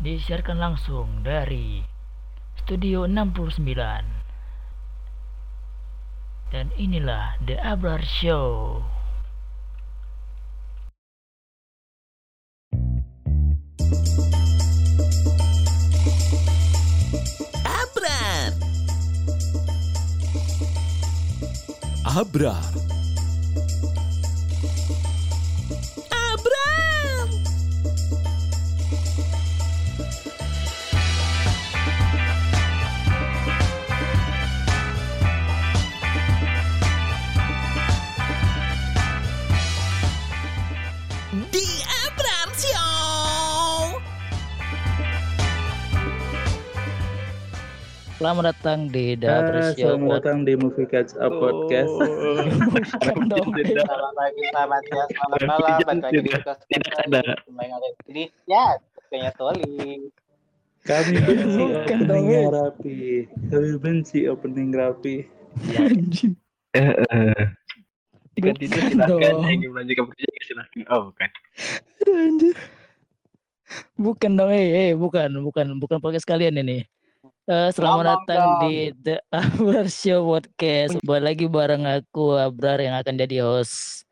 disiarkan langsung dari Studio 69 dan inilah The Abrar Show. Abrar. Abrar. Selamat datang di The Ah, selamat datang di Movie Catch Up Podcast. Bukan dong. Selamat pagi, selamat siang, selamat malam. Balik lagi di podcast Tidak ada. Ya, kayaknya Toli. Kami benci opening eh. rapi. Kami benci opening rapi. Anjing. Eh, eh. Jika tidak ingin melanjutkan pekerjaan silakan. Oh bukan. Anjir. Bukan dong, eh, eh, bukan, bukan, bukan podcast kalian ini. Eh, selamat datang di The Abrar Show Podcast. Balik lagi bareng aku Abrar yang akan jadi host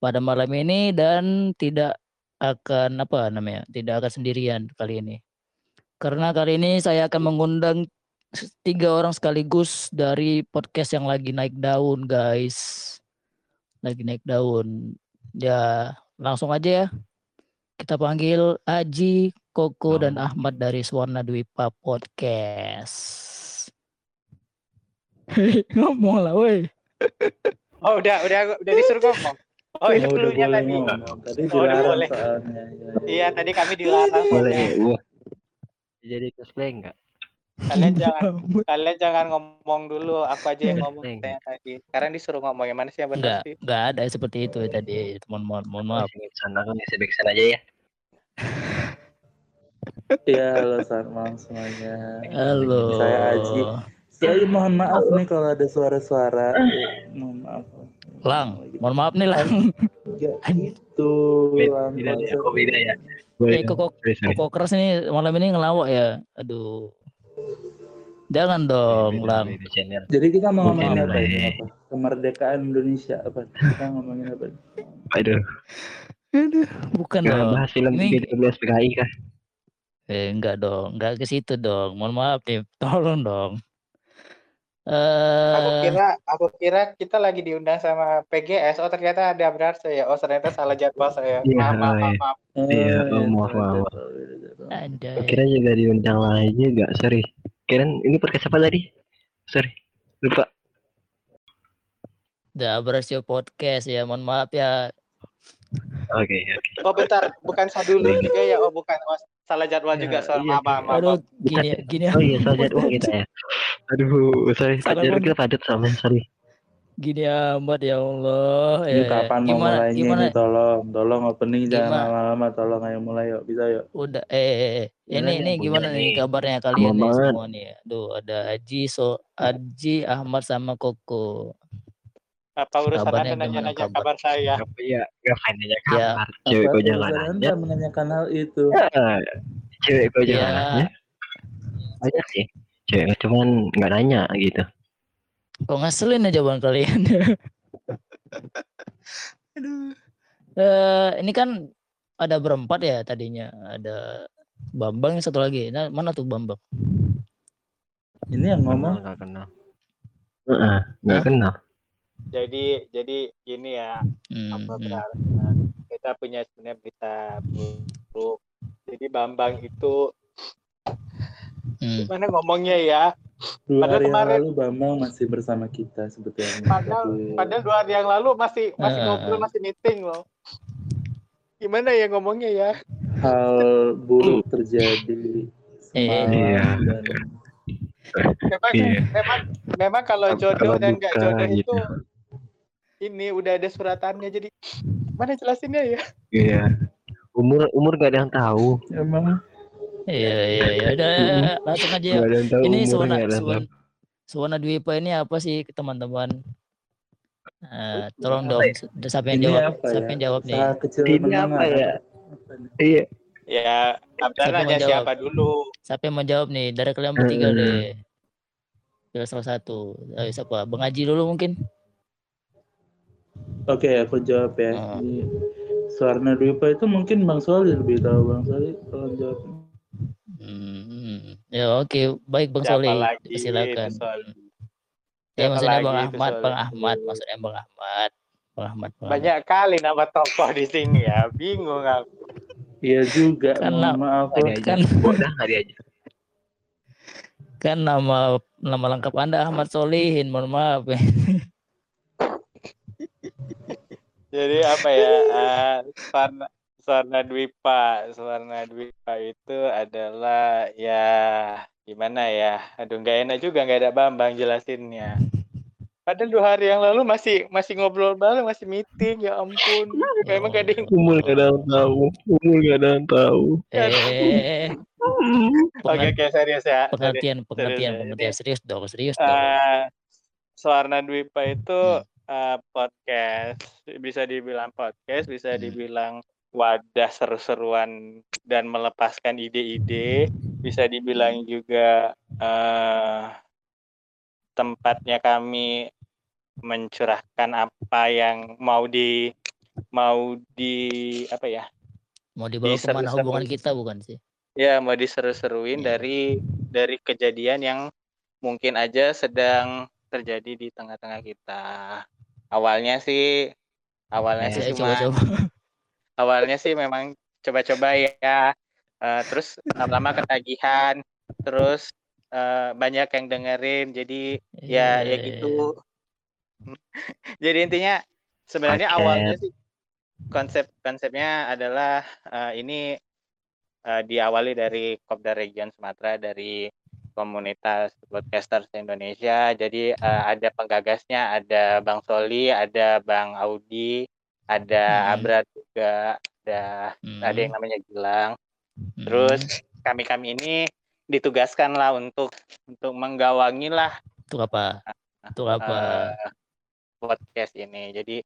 pada malam ini dan tidak akan apa namanya, tidak akan sendirian kali ini. Karena kali ini saya akan mengundang tiga orang sekaligus dari podcast yang lagi naik daun, guys. Lagi naik daun. Ya, langsung aja ya. Kita panggil Aji, Koko, dan Ahmad dari Swarna Dwipa Podcast. Hei, ngomong lah, woi. Oh, udah, udah, udah disuruh ngomong. Oh, itu Oh, udah dulunya tadi. ngomong. Tadi Oh, udah dilarang boleh. soalnya. Ya, ya. Iya, tadi kami dilarang. Boleh. Wah. Jadi cosplay enggak? Kalian jangan, kalian jangan ngomong dulu. Aku aja yang ngomong saya tadi. Sekarang disuruh ngomong yang mana sih yang benar Enggak, sih? enggak ada seperti itu tadi. Mohon, mohon, mohon maaf. Sana kan aja ya. Iya, halo selamat malam semuanya. Halo. Saya Aji. Saya mohon maaf nih kalau ada suara-suara. Eh, mohon maaf. Lang, mohon maaf nih, Lang. Ya, itu. Beda, Lang. beda ya. Kok beda ya? Eh, sorry. koko keras nih malam ini ngelawak ya. Aduh. Jangan dong, Beda, Lang. beda channel. Jadi kita mau ngomongin apa ini? Lai. Apa? Kemerdekaan Indonesia apa? Kita ngomongin apa? Aduh. Aduh, bukan Nggak dong. bahas film Ini- 13 PKI kah? Eh, enggak dong, enggak ke situ dong. Mohon maaf nih, tolong dong. Eh, Aku kira, aku kira kita lagi diundang sama PGS. Oh, ternyata ada berarti saya. Oh, ternyata salah jadwal saya. Iya, Maaf, maaf, iya. maaf, maaf. Iya, Oh, maaf, beda maaf. ada. Kira juga diundang lagi juga, sorry. Kirain ini podcast apa tadi? Sorry. Lupa. The Abrasio Podcast ya, mohon maaf ya. Oke, oke. Oh, bentar. Bukan Sadulu juga ya? Oh, bukan. Oh, salah jadwal Ya, juga. Sorry, iya. maaf, maaf, maaf. Aduh, gini gini Oh iya, soal jadwal kita ya. Aduh, sorry, Salah jadwal kita padat sama, sorry. gini amat ya Allah. Ini Eh, kapan mau gimana mulainya gimana ini tolong, tolong opening jangan Gimana? lama-lama, tolong ayo mulai yuk, bisa yuk. udah eh, eh, eh. Gimana ini nih, ini gimana nih kabarnya kalian nih semua nih. Aduh, ada Aji, so Aji, Ahmad sama Koko. Apa urusan Anda nanya-nanya gimana kabar saya? Apa ya? Ngapain aja Ya. kabar? Cewek Apa kok jangan nanya. Menanyakan hal itu? Ah, Cewek kok jangan Ya. nanya. Banyak sih. Cewek cuman nggak nanya gitu. Kok ngeselin aja jawaban kalian. Aduh. Eh, ini kan ada berempat ya tadinya. Ada Bambang yang satu lagi. Nah, mana tuh Bambang? Ini yang ngomong Nggak kenal. Nggak Hah? kenal. Jadi, jadi gini ya. Hmm, apa hmm. kita punya sebenarnya berita buruk jadi Bambang itu hmm. gimana ngomongnya ya dua Padahal hari yang kemarin- lalu Bambang masih bersama kita sebetulnya. Padahal- Tapi- padahal dua hari yang lalu masih masih Eh, ngobrol masih meeting loh gimana ya ngomongnya ya hal buruk terjadi semalam Iya. dan memang Iya. memang memang kalau Kalau jodoh dan nggak jodoh gitu. itu ini udah ada suratannya jadi mana jelasinnya ya Iya. Umur umur gak ada yang tahu. emang Iya iya iya udah langsung aja ya. Gak ada yang tahu. Ini Suwana Suwana, Dwipa ini apa sih teman-teman? Eh, tolong Apa dong ya? siapa yang ini jawab? apa Siapa ya? yang jawab nih? Ini menengah apa ya? Iya. Ya, Abrar Siapa yang nanya menjawab? siapa dulu? Siapa yang mau jawab nih? Dari kalian bertiga Hmm. deh. Pilih salah satu. Ayo siapa? Bang Haji dulu mungkin. Oke, aku jawab ya. Ini Suarna Dwipa itu mungkin Bang Soli lebih tahu Bang Soli kalau jawab. Hmm. Ya oke, baik Bang lagi? Silakan. Soli? Ya maksudnya Bang Ahmad? Bang Ahmad, maksudnya Bang Ahmad. Bang Ahmad, Bang Ahmad. Banyak kali nama tokoh di sini ya. Bingung aku. Iya juga, Karena- maaf. Kan kan nama nama lengkap Anda Ahmad Solihin, mohon maaf ya. Jadi apa ya? eh, Swarna, Swarna Dwipa, Swarna Dwipa itu adalah ya gimana ya? Aduh nggak enak juga nggak ada Bambang jelasinnya. Padahal dua hari yang lalu masih masih ngobrol bareng, masih meeting ya ampun. Memang gak ada yang Umul gak ada yang tahu. Umul gak ada yang tahu. Eh, Oke oke serius ya. Pengertian, pengertian, pengertian serius dong, serius dong. Eh, Swarna Dwipa itu Hmm. Eh, podcast, bisa dibilang podcast, bisa Hmm. dibilang wadah seru-seruan dan melepaskan ide-ide, bisa dibilang juga eh, tempatnya kami mencurahkan apa yang mau di mau di apa ya Mau dibawa ke mana diseru-seru. hubungan kita bukan sih? ya mau diseru-seruin Iya. dari dari kejadian yang mungkin aja sedang terjadi di tengah-tengah kita. Awalnya sih awalnya sih Saya cuma coba-coba. awalnya sih memang coba-coba ya. Eh, terus lama-lama ketagihan, terus eh, banyak yang dengerin jadi ya ya Eh, gitu. jadi intinya sebenarnya Paket. awalnya sih konsep konsepnya adalah eh, ini eh, diawali dari Kopdar Region Sumatera dari komunitas podcasters Indonesia. Jadi eh, ada penggagasnya, ada Bang Soli, ada Bang Audi, ada Hmm. Abrar juga, ada ada yang hmm, namanya Gilang. hmm. Terus kami-kami ini ditugaskan lah untuk untuk menggawangi lah untuk apa? Untuk apa? eh, podcast ini. Jadi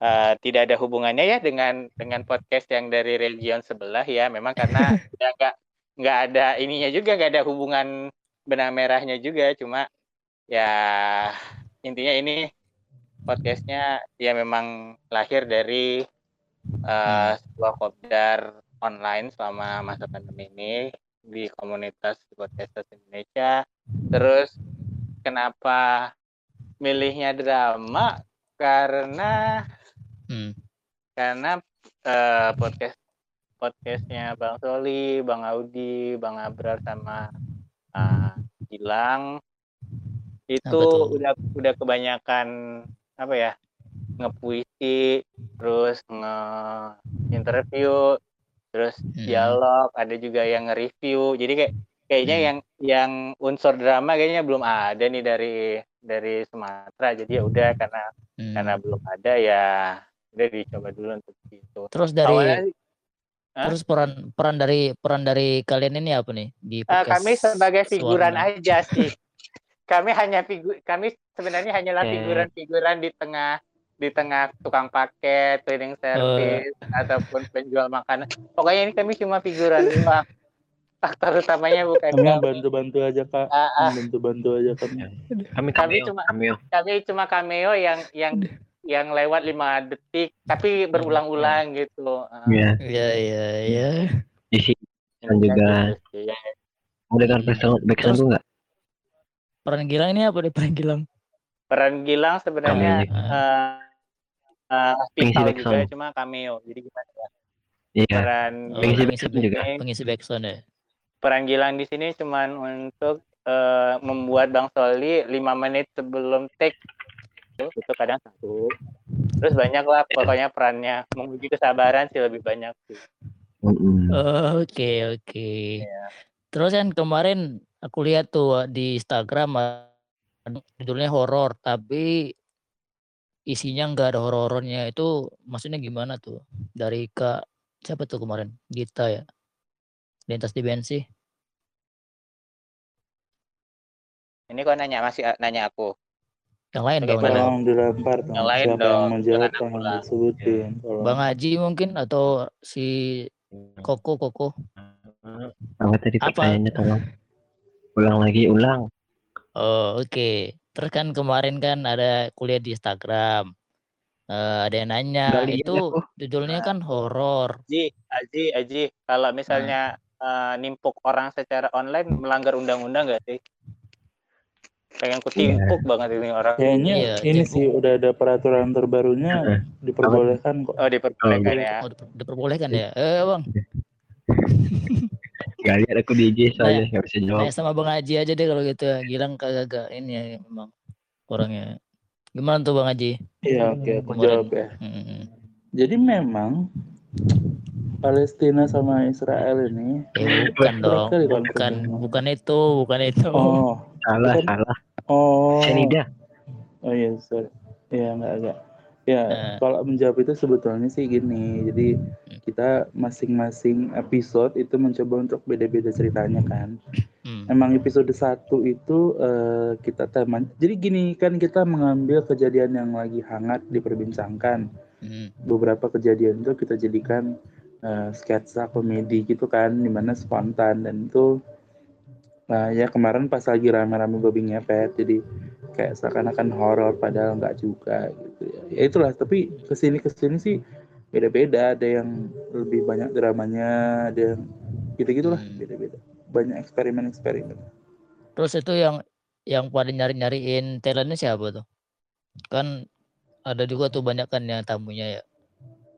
eh, tidak ada hubungannya ya dengan dengan podcast yang dari region sebelah ya. Memang karena ya nggak nggak ada ininya juga nggak ada hubungan benang merahnya juga. Cuma ya intinya ini podcastnya ya memang lahir dari eh, sebuah kopdar online selama masa pandemi ini di komunitas podcasters Indonesia. Terus kenapa milihnya drama? Karena Hmm. karena eh, podcast podcastnya Bang Soli, Bang Audi, Bang Abrar sama eh, Gilang itu tuh? udah udah kebanyakan apa ya ngepuisi terus nge interview terus Hmm. dialog ada juga yang nge-review jadi kayak kayaknya Hmm. yang yang unsur drama kayaknya belum ada nih dari dari Sumatera jadi ya udah karena Hmm. karena belum ada ya udah dicoba dulu untuk itu Terus dari awalnya Hah? terus peran peran dari peran dari kalian ini apa nih di eh, kami sebagai figuran Suarna? aja sih kami hanya figur kami sebenarnya hanyalah figuran-figuran di tengah di tengah tukang paket, cleaning service, ataupun penjual makanan. Pokoknya ini kami cuma figuran doang. Faktor utamanya bukan Kami kami. bantu-bantu aja kak. Ah, ah. Bantu-bantu aja. Kami Kami cameo, cuma- cameo. Kami cuma cameo yang yang yang lewat lima detik, tapi berulang-ulang gitu. Ah, Ya, Iya iya iya. isi dan kan juga gitu sih, ya. mau dengar background background Terus- tuh nggak? Peran Gilang ini apa nih peran Gilang? Peran Gilang sebenarnya Cameo. eh eh, Pengisi vital juga, background. cuma cameo. Jadi gimana ya? Iya. Peran Oh, Pengisi background di juga. sini- Pengisi backsound ya. peran Gilang di sini cuman untuk eh, membuat Bang Soli lima menit sebelum take itu kadang satu. Terus banyak lah pokoknya perannya. Menguji kesabaran sih lebih banyak sih. Oke oke. Terus kan kemarin aku lihat tuh di Instagram judulnya horor tapi isinya nggak ada horor-horornya itu maksudnya gimana tuh? Dari kak siapa tuh kemarin? Gita ya? Lintas dimensi ini kok nanya masih nanya aku yang lain dong yang dilempar dong. Yang lain Siapa dong, yang mau jawab ulang. disebutin. Tolong. Bang Haji mungkin atau si Koko koko. Apa tadi Apa? pertanyaannya tolong? Ulang lagi, ulang. Oh oke. Terus kan kemarin kan ada kuliah di Instagram. Eh, ada yang nanya itu aku. judulnya kan horor. Aji, Aji, Aji, kalau misalnya eh, nimpuk orang secara online melanggar undang-undang nggak sih? Pengen kutimpuk banget ini orang. Kayaknya Iya, ini tipu. sih udah ada peraturan terbarunya diperbolehkan kok. Oh, diperbolehkan Oh, ya. Oh, diper- diperbolehkan ya? Eh bang, Gak lihat aku di IG soalnya nggak bisa jawab. sama bang Haji aja deh kalau gitu. ya. Gilang kagak ini ya memang orangnya. Gimana tuh bang Haji? Iya oke aku Kemarin. jawab ya. Hmm. Jadi memang Palestina sama Israel ini Eh, bukan dong, bukan, bukan itu, bukan itu. oh Salah, Bukan. salah. Oh Senida. oh iya sorry ya enggak agak ya Eh. kalau menjawab itu sebetulnya sih gini jadi kita masing-masing episode itu mencoba untuk beda-beda ceritanya kan Hmm. emang episode satu itu eh, kita tema jadi gini kan kita mengambil kejadian yang lagi hangat diperbincangkan Hmm. beberapa kejadian itu kita jadikan eh, sketsa komedi gitu kan di mana spontan dan itu nah ya kemarin pas lagi rame-rame babi ngepet jadi kayak seakan-akan horor padahal nggak juga gitu ya. ya itulah tapi ke sini ke sini sih beda-beda ada yang lebih banyak dramanya ada yang gitu gitulah Hmm. beda-beda banyak eksperimen-eksperimen Terus itu yang yang pada nyari-nyariin talentnya siapa tuh? Kan ada juga tuh banyak kan yang tamunya ya.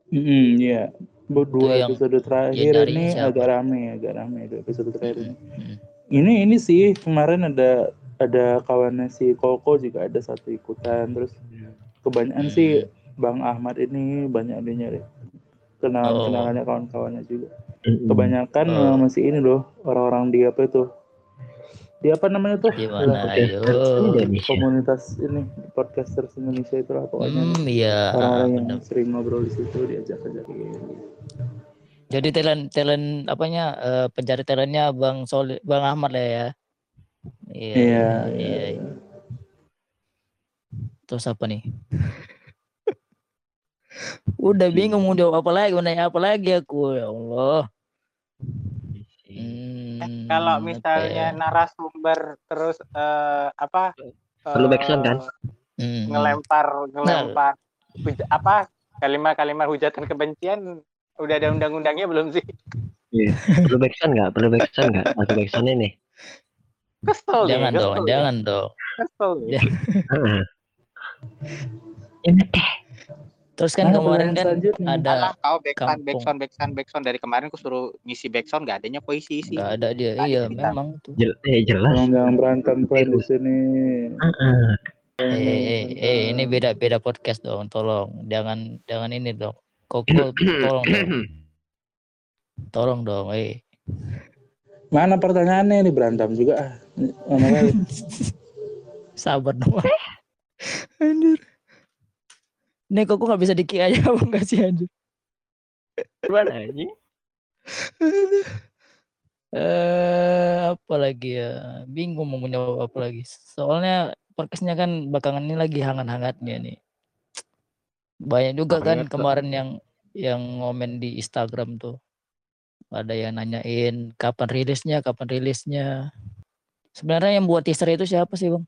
Hmm, iya. Berdua yang- episode terakhir nyari ini siapa? agak rame, agak rame dua episode terakhir ini. Hmm. Ini ini sih kemarin ada ada kawannya si Koko juga ada satu ikutan terus kebanyakan Hmm. sih Bang Ahmad ini banyak dia nyari kenalan Oh. kenalannya kawan-kawannya juga. Mm-mm. Kebanyakan Oh. eh, masih ini loh orang-orang di apa itu di apa namanya tuh Gimana ayo? Komunitas ini podcasters Indonesia itu lah pokoknya Hmm, iya. orang-orang yang bener. sering ngobrol di situ diajak-ajak gitu. Jadi talent talent apanya eh, pencari talentnya Bang Sol Bang Ahmad lah ya. Iya. Iya, iya. iya. Terus apa nih? Udah bingung mau jawab apa lagi, mau nanya apa lagi aku ya Allah. Hmm, Kalau misalnya ya? narasumber terus eh, apa? Perlu eh, backsound kan? Hmm, Ngelempar ngelempar huj- apa? Kalimat-kalimat hujatan kebencian udah ada undang-undangnya belum sih? Iya. Perlu backsound nggak? Perlu backsound nggak? Aku backsound ini. Kesel nih, Jangan kesel dong, nih, jangan dong. Kesel nih. Ya. Ini teh. Terus kan Nah, kemarin kan selanjutnya. ada Alah, kau backsound, kampung. backsound, backsound, backsound dari kemarin aku suruh ngisi backsound gak adanya puisi sih. nggak ada dia. Nggak ada Iya, kita. memang tuh. Jel- eh, jelas. Jangan berantem friend di sini. Heeh. Eh, eh, eh, eh, ini beda beda podcast dong, tolong. Jangan jangan ini dong. Koko tolong dong. Tolong dong, eh. Mana pertanyaannya nih berantem juga ah. Sabar dong. Anjir. Nih kok nggak bisa diki aja apa enggak sih anjir? Gimana anjing? Eh apa lagi ya? Bingung mau menjawab apa lagi. Soalnya podcastnya kan belakangan ini lagi hangat-hangatnya nih. Banyak juga kan Hangat, Pak. kemarin yang yang ngomen di Instagram tuh. Ada yang nanyain kapan rilisnya, kapan rilisnya. Sebenarnya yang buat teaser itu siapa sih, Bang?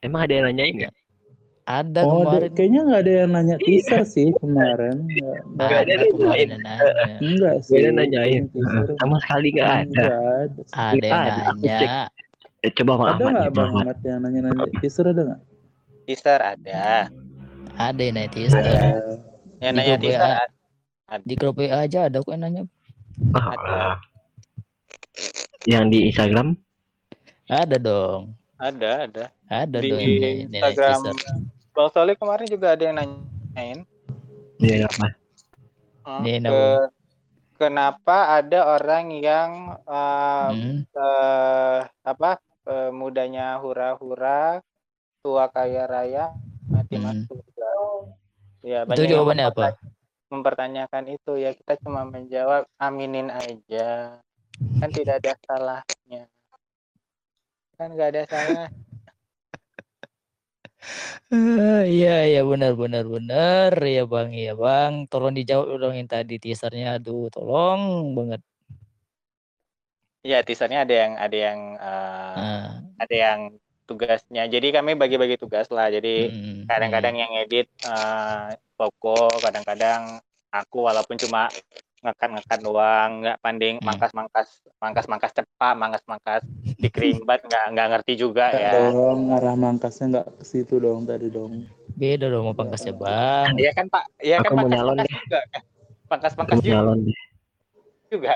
Emang ada yang nanyain nggak? Ada Oh, ada- kemarin. kayaknya nggak ada yang nanya teaser sih kemarin. Nggak, Nggak ada yang kemarin nanyain. yang nanya. Enggak sih. Ada nanyain. Teaser. Sama sekali nggak ada. Ada. Ada yang Ada, nanya. Eh, coba Bang Ada Ahmad nggak Bang. Ahmad yang nanya-nanya teaser ada nggak? Teaser ada. Ada yang. Yang Di nanya WA. ada. Di grup WA aja ada kok yang nanya. Ah, ah. Yang di Instagram? Ada dong. Ada, ada. Ada Di dong Instagram. Bang Soleh kemarin juga ada yang nanyain. Iya apa? eh, Iya, ke- kenapa? ada orang yang eh, Hmm. eh, apa eh, mudanya hura-hura, tua kaya raya, mati Hmm. masuk. Ya, Itu jawabannya apa? mempertanya- Mempertanyakan itu ya kita cuma menjawab aminin aja. Kan tidak ada salahnya. Kan nggak ada salah. Iya iya benar benar benar ya bang iya bang tolong dijawab dong yang tadi teasernya aduh tolong banget Iya, teasernya ada yang ada yang eh, nah, ada yang tugasnya. Jadi kami bagi-bagi tugas lah. Jadi mm, kadang-kadang yang edit eh Koko, kadang-kadang aku walaupang cuma ngekat-ngekat doang, nggak panding Hmm. mangkas-mangkas mangkas-mangkas cepat, mangkas-mangkas dikerimbat nggak nggak ngerti juga ya. dong arah mangkasnya nggak ke situ dong tadi dong beda dong mau pangkasnya bang Iya kan Pak? Iya kan Aku mau nyalon pangkas-pangkas juga kan? Pangkas-pangkas juga, juga.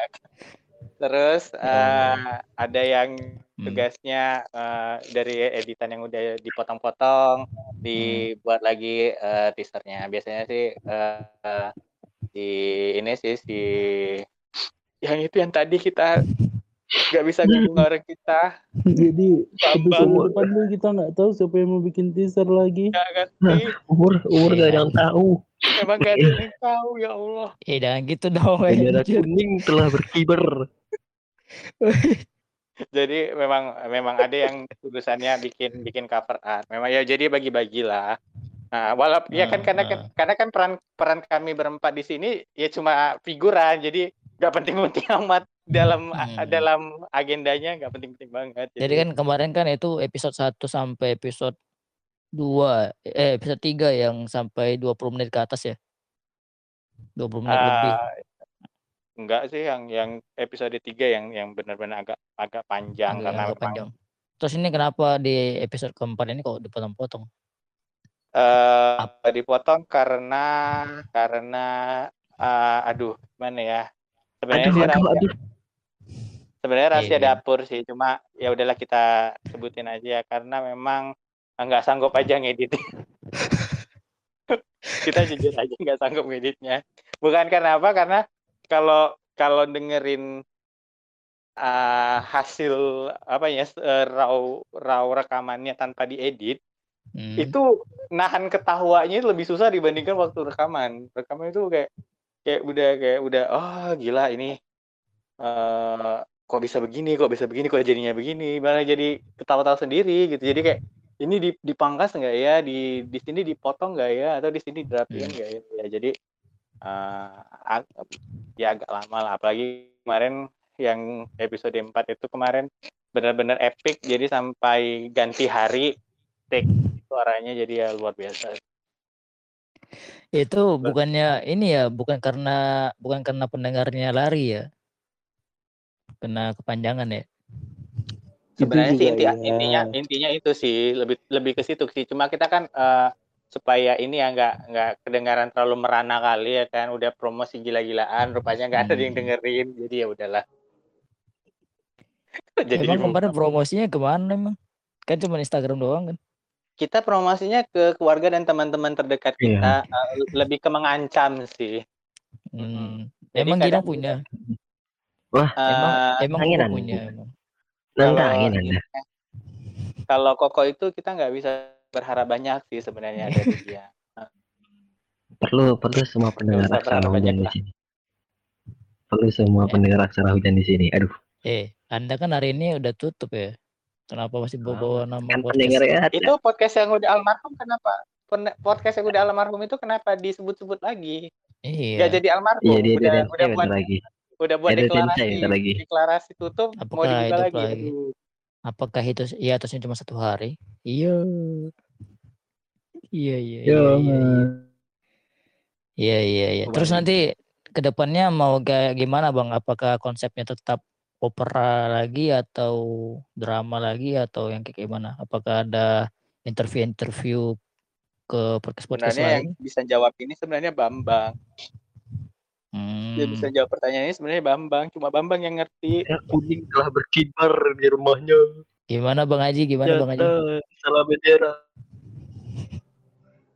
Terus eh, ada yang. Tugasnya eh, dari editan yang udah dipotong-potong dibuat lagi eh, teasernya. Biasanya sih eh, eh, di ini sih si yang itu yang tadi kita nggak bisa gabung orang kita. Jadi episode depan kita nggak tahu siapa yang mau bikin teaser lagi. Nggak ngerti Umur umur gak ada yang tahu. emang gak ada yang tahu ya Allah. Eh jangan gitu dong Bendera anjir. kuning telah berkibar. jadi memang memang ada yang tulisannya bikin bikin cover art memang ya jadi bagi-bagi lah nah walaupun ya kan Ah, karena ah. karena kan peran peran kami berempat di sini ya cuma figuran jadi nggak penting-penting amat dalam Hmm. dalam agendanya nggak penting-penting banget Jadi kan kemarin kan itu episode 1 sampai episode 2 eh episode 3 yang sampai 20 menit ke atas ya. 20 menit lebih. Enggak sih yang yang episode 3 yang yang benar-benar agak agak panjang Agak- karena agak memang panjang. Terus ini kenapa di episode keempat ini kok dipotong-potong? eh dipotong karena karena eh, aduh gimana ya sebenarnya Aduh, sih aduh, rahasia, aduh. sebenarnya rahasia Iya. dapur sih cuma ya udahlah kita sebutin aja karena memang nggak sanggup aja ngedit kita jujur aja nggak sanggup ngeditnya bukan karena apa karena kalau kalau dengerin eh, hasil apa ya eh, raw raw rekamannya tanpa diedit Hmm. itu nahan ketawanya itu lebih susah dibandingkan waktu rekaman. Rekaman itu kayak kayak udah kayak udah oh gila ini eh kok bisa begini kok bisa begini kok jadinya begini malah jadi ketawa-tawa sendiri gitu. Jadi kayak ini di- dipangkas nggak ya? Di di sini dipotong nggak ya? Atau di sini dirapiin Hmm. nggak ya ya? Jadi eh ag- ya agak lama lah apalagi kemarin yang episode 4 itu kemarin benar-benar epic jadi sampai ganti hari take suaranya jadi ya luar biasa Itu bukannya ini ya, bukan karena bukan karena pendengarnya lari ya. Kena kepanjangan ya. sebenarnya sih inti, ya. intinya intinya itu sih lebih lebih ke situ sih cuma kita kan eh, supaya ini ya nggak nggak kedengaran terlalu merana kali ya kan udah promosi gila-gilaan rupanya nggak ada yang Hmm. dengerin jadi ya udahlah jadi emang kemarin promosinya ke mana emang? Kan cuma Instagram doang kan? kita promosinya ke keluarga dan teman-teman terdekat Iya. kita eh, lebih ke mengancam sih Hmm. Jadi Emang Gilang punya? Wah, Emang Eh, emang punya emang. nantangin kalau kalau koko itu kita nggak bisa berharap banyak sih sebenarnya dari dia Perlu perlu semua pendengar aksara hujan banyak di lah. sini. Perlu semua Ya. pendengar aksara hujan di sini. Aduh, Eh, Anda kan hari ini udah tutup ya. Kenapa masih bawa nama kan podcast? pendengar ya. itu podcast yang udah almarhum kenapa podcast yang udah almarhum itu kenapa disebut-sebut lagi Iya. Gak jadi almarhum Iya dia udah dia udah bentar buat lagi. udah buat deklarasi lagi. deklarasi tutup mau Apakah dibuka hidup lagi, lagi? Apakah itu ya atasnya cuma satu hari? Iya. Iya iya iya. Yo, iya, iya. Iya iya iya. Terus nanti ke depannya mau kayak gimana bang? Apakah konsepnya tetap opera lagi atau drama lagi atau yang kayak gimana? Apakah ada interview-interview ke podcast-podcast sebenarnya yang bisa jawab ini sebenarnya Bambang dia Hmm. bisa jawab pertanyaan ini sebenarnya Bambang cuma Bambang yang ngerti Ya, kuning telah berkibar di rumahnya. Gimana bang Haji? Gimana bang Haji? Salah bendera.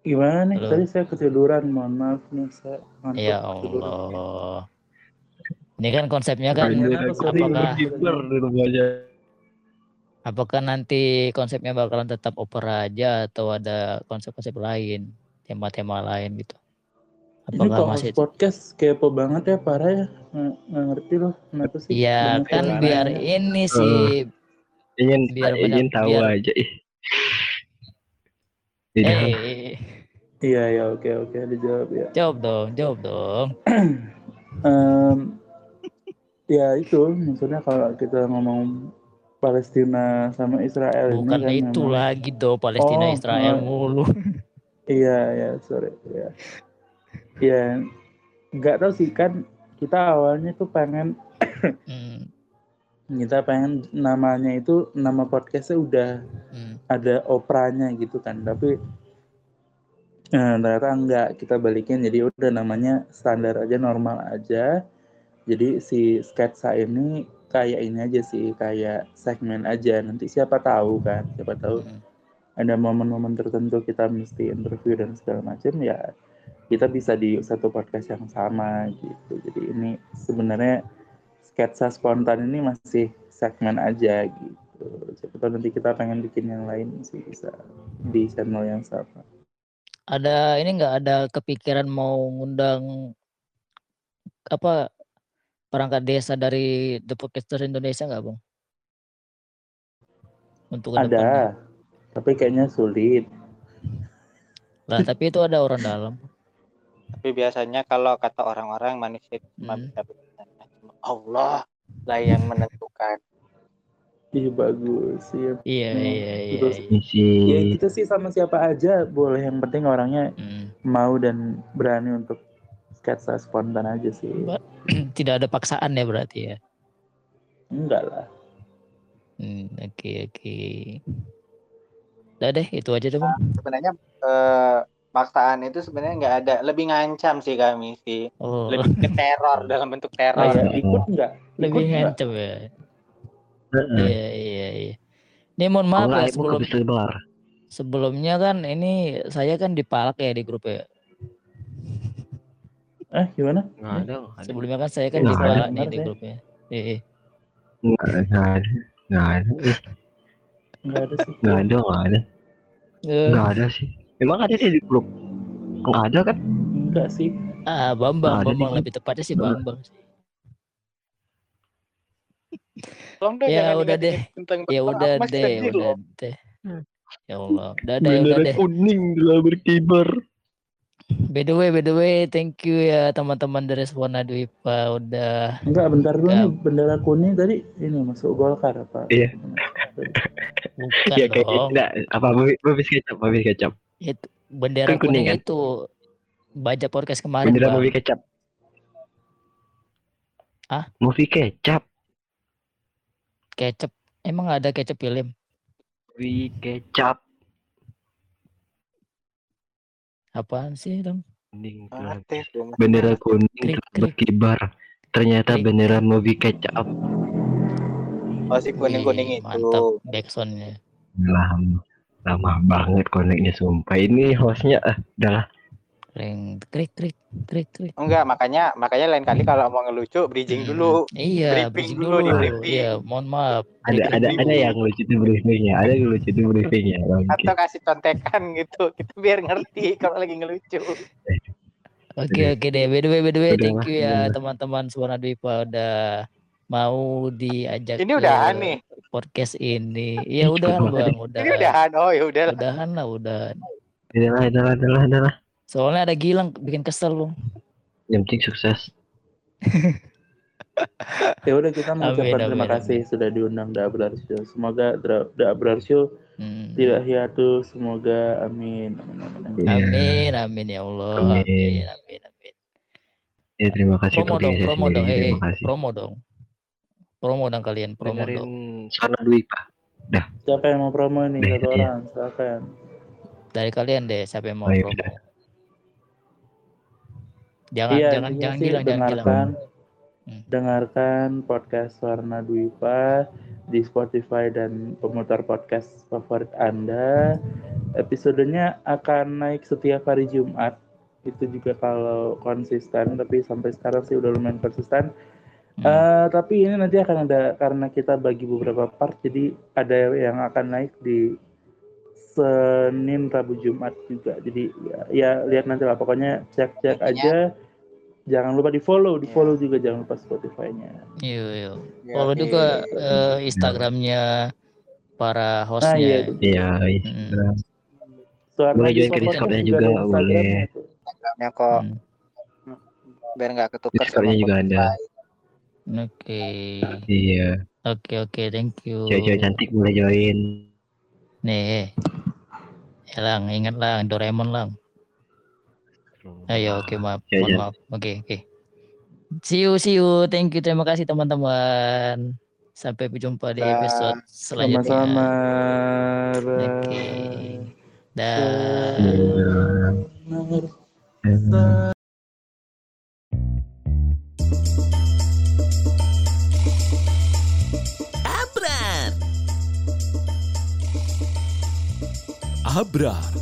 Gimana nih? Halo. Tadi saya ketiduran, mohon maaf nih saya Ya. Allah. Ini kan konsepnya kan Bendera apakah berkibar di rumahnya. apakah nanti konsepnya bakalan tetap opera aja atau ada konsep-konsep lain, tema-tema lain gitu? Ini Apakah kok masih podcast kepo banget ya parah ya. Nggak, nggak ngerti loh kenapa sih. Iya kan yang biar nanya. ini sih Ingin Biar ingin banyak- tahu biar- aja ih. Jadi Eh, Iya ya oke oke dijawab ya. jawab dong, jawab dong. Em, ya itu maksudnya kalau kita ngomong Palestina sama Israel Bukan ini kan itu memang- lagi dong Palestina Oh, Israel oh. mulu. Iya ya sorry ya. Ya nggak tahu sih kan kita awalnya tuh pengen Hmm, kita pengen namanya itu nama podcastnya udah hmm. ada operanya gitu kan tapi eh, ternyata enggak kita balikin jadi udah namanya standar aja normal aja jadi si sketsa ini kayak ini aja sih kayak segmen aja nanti siapa tahu kan siapa tahu Hmm. ada momen-momen tertentu kita mesti interview dan segala macam ya kita bisa di satu podcast yang sama gitu. Jadi ini sebenarnya sketsa spontan ini masih segmen aja gitu. Siapa tahu nanti kita pengen bikin yang lain sih bisa di channel yang sama. Ada ini nggak? Ada kepikiran mau ngundang apa perangkat desa dari The Podcaster Indonesia nggak bang? Untuk ada tapi kayaknya sulit. Lah tapi itu ada orang dalam. Tapi biasanya kalau kata orang-orang manusia itu cuma Hmm. bisa bertanya cuma Allah lah yang menentukan. Ih bagus iya Iya Hmm, iya iya. terus- iya. misi ya kita sih sama siapa aja boleh yang penting orangnya Hmm. mau dan berani untuk sketsa spontan aja sih Tidak ada paksaan ya berarti ya. enggak lah Hmm, Oke oke. Udah deh itu aja deh bang. Sebenarnya eh, paksaan itu sebenarnya nggak ada, lebih ngancam sih kami sih, Oh lebih ke teror dalam bentuk Oh, teror. ya, ikut enggak lebih ikut nggak? ngancem ya. Heeh. Iya iya iya. Ini mohon maaf nggak ya sebelum sebelumnya kan ini saya kan dipalak ya di grup ya. eh gimana Nggak ada, nggak ada. Sebelumnya kan saya kan Nggak ada, dipalak nih di grupnya. Iya. Nggak ada, nggak ada. Nggak ada, Ih, enggak ada sih nggak ada, nggak ada. Eh, Nggak ada sih. Emang ada sih di grup? Nggak ada kan? enggak sih ah Bambang, Bambang lebih tepatnya sih. Bambang. Tolong deh, Ya jangan udah deh. tentang Ya udah deh, udah deh. Hmm. Ya Allah, udah deh, udah deh. kuning telah berkibar. By the way, by the way, thank you ya teman-teman dari Spona Dwipa udah enggak bentar dulu Enggak. nih bendera kuning tadi ini masuk Golkar apa Iya. bukan Iya kayak dong. enggak apa babis kecap, babis kecap. Itu bendera Kan kuning kuning kan? itu baca podcast kemarin, Bendera Bang. movie kecap. Ah? Movie kecap. Kecap. Emang ada kecap film? Movie kecap. Apaan sih, Dong? Kuning bendera kuning Krik, berkibar. Ternyata Krik. bendera movie kecap. Oh si kuning-kuning Wih, itu. Mantap backsoundnya. Lama, lama banget koneknya sumpah. Ini hostnya ah, udahlah. Ring, krik, krik, krik, krik. Enggak, makanya makanya lain kali kalau mau ngelucu bridging dulu. Iya, Briefing dulu, dulu. di briefing. Iya, mohon maaf. Ada ada ada yang lucu tuh briefingnya, ada yang lucu tuh briefingnya. Atau kasih contekan gitu, kita biar ngerti kalau lagi ngelucu. Oke oke deh. By the way, by the way, Udah thank you ya udah. teman-teman Suara Dwipa udah mau diajak Ini ke udahan nih. Podcast ini. Ya cepet udahan banget bang, udah. Ini udahan. Oh ya udah lah. Udahan lah, udah. Udahlah, udahlah, udahlah, udahlah. Soalnya ada Gilang bikin kesel bang. Yang penting sukses. ya udah kita mengucapkan Amin, terima amin, kasih sudah diundang Abrar Show semoga Abrar Show Hmm. tidak hiatus semoga amin amin amin, amin. Iya. Amin, amin ya Allah. Amin. Amin, amin, amin. Ya terima kasih Promo dong, organisasi promo ini, dong, eh, terima kasih. promo dong. Promo dong kalian, promo Dengerin dong. Sona Dwipa. siapa yang mau promo ini Deh, satu iya. orang silakan Dari kalian deh, siapa yang mau Oh, iya, promo? udah. Jangan, iya jangan, intinya jangan sih Gilang, jangan dengarkan Hmm. dengarkan podcast Warna Dwipa di Spotify dan pemutar podcast favorit Anda. Episodenya akan naik setiap hari Jumat. Itu juga kalau konsisten, tapi sampai sekarang sih udah lumayan konsisten. Hmm. Eh, tapi ini nanti akan ada karena kita bagi beberapa part, jadi ada yang akan naik di Senin, Rabu, Jumat juga. Jadi ya, ya lihat nanti lah. Pokoknya cek-cek aja. Jangan lupa di follow, di Iya. follow juga jangan lupa Spotify-nya. Iya, iya. Ya, Follow juga eh, Instagramnya para Nah iya hostnya. itu. Iya, Mm. Instagram. So Suara Boleh join ke Discord Discord-nya juga, Instagramnya boleh. tuh. Instagramnya kok Hmm. biar nggak ketukar Discord-nya juga ada. Oke. Iya. Oke oke, thank you. Cewek-cewek cantik boleh join. Nih. Ya lang, ingat lang, Doraemon lang. Ayo, oke maaf, Ya, mohon maaf. Oke oke. See you, see you. Thank you, terima kasih teman-teman. Sampai berjumpa di episode selanjutnya. Sama-sama. Oke. Dah. Iya. Abrar. Abrar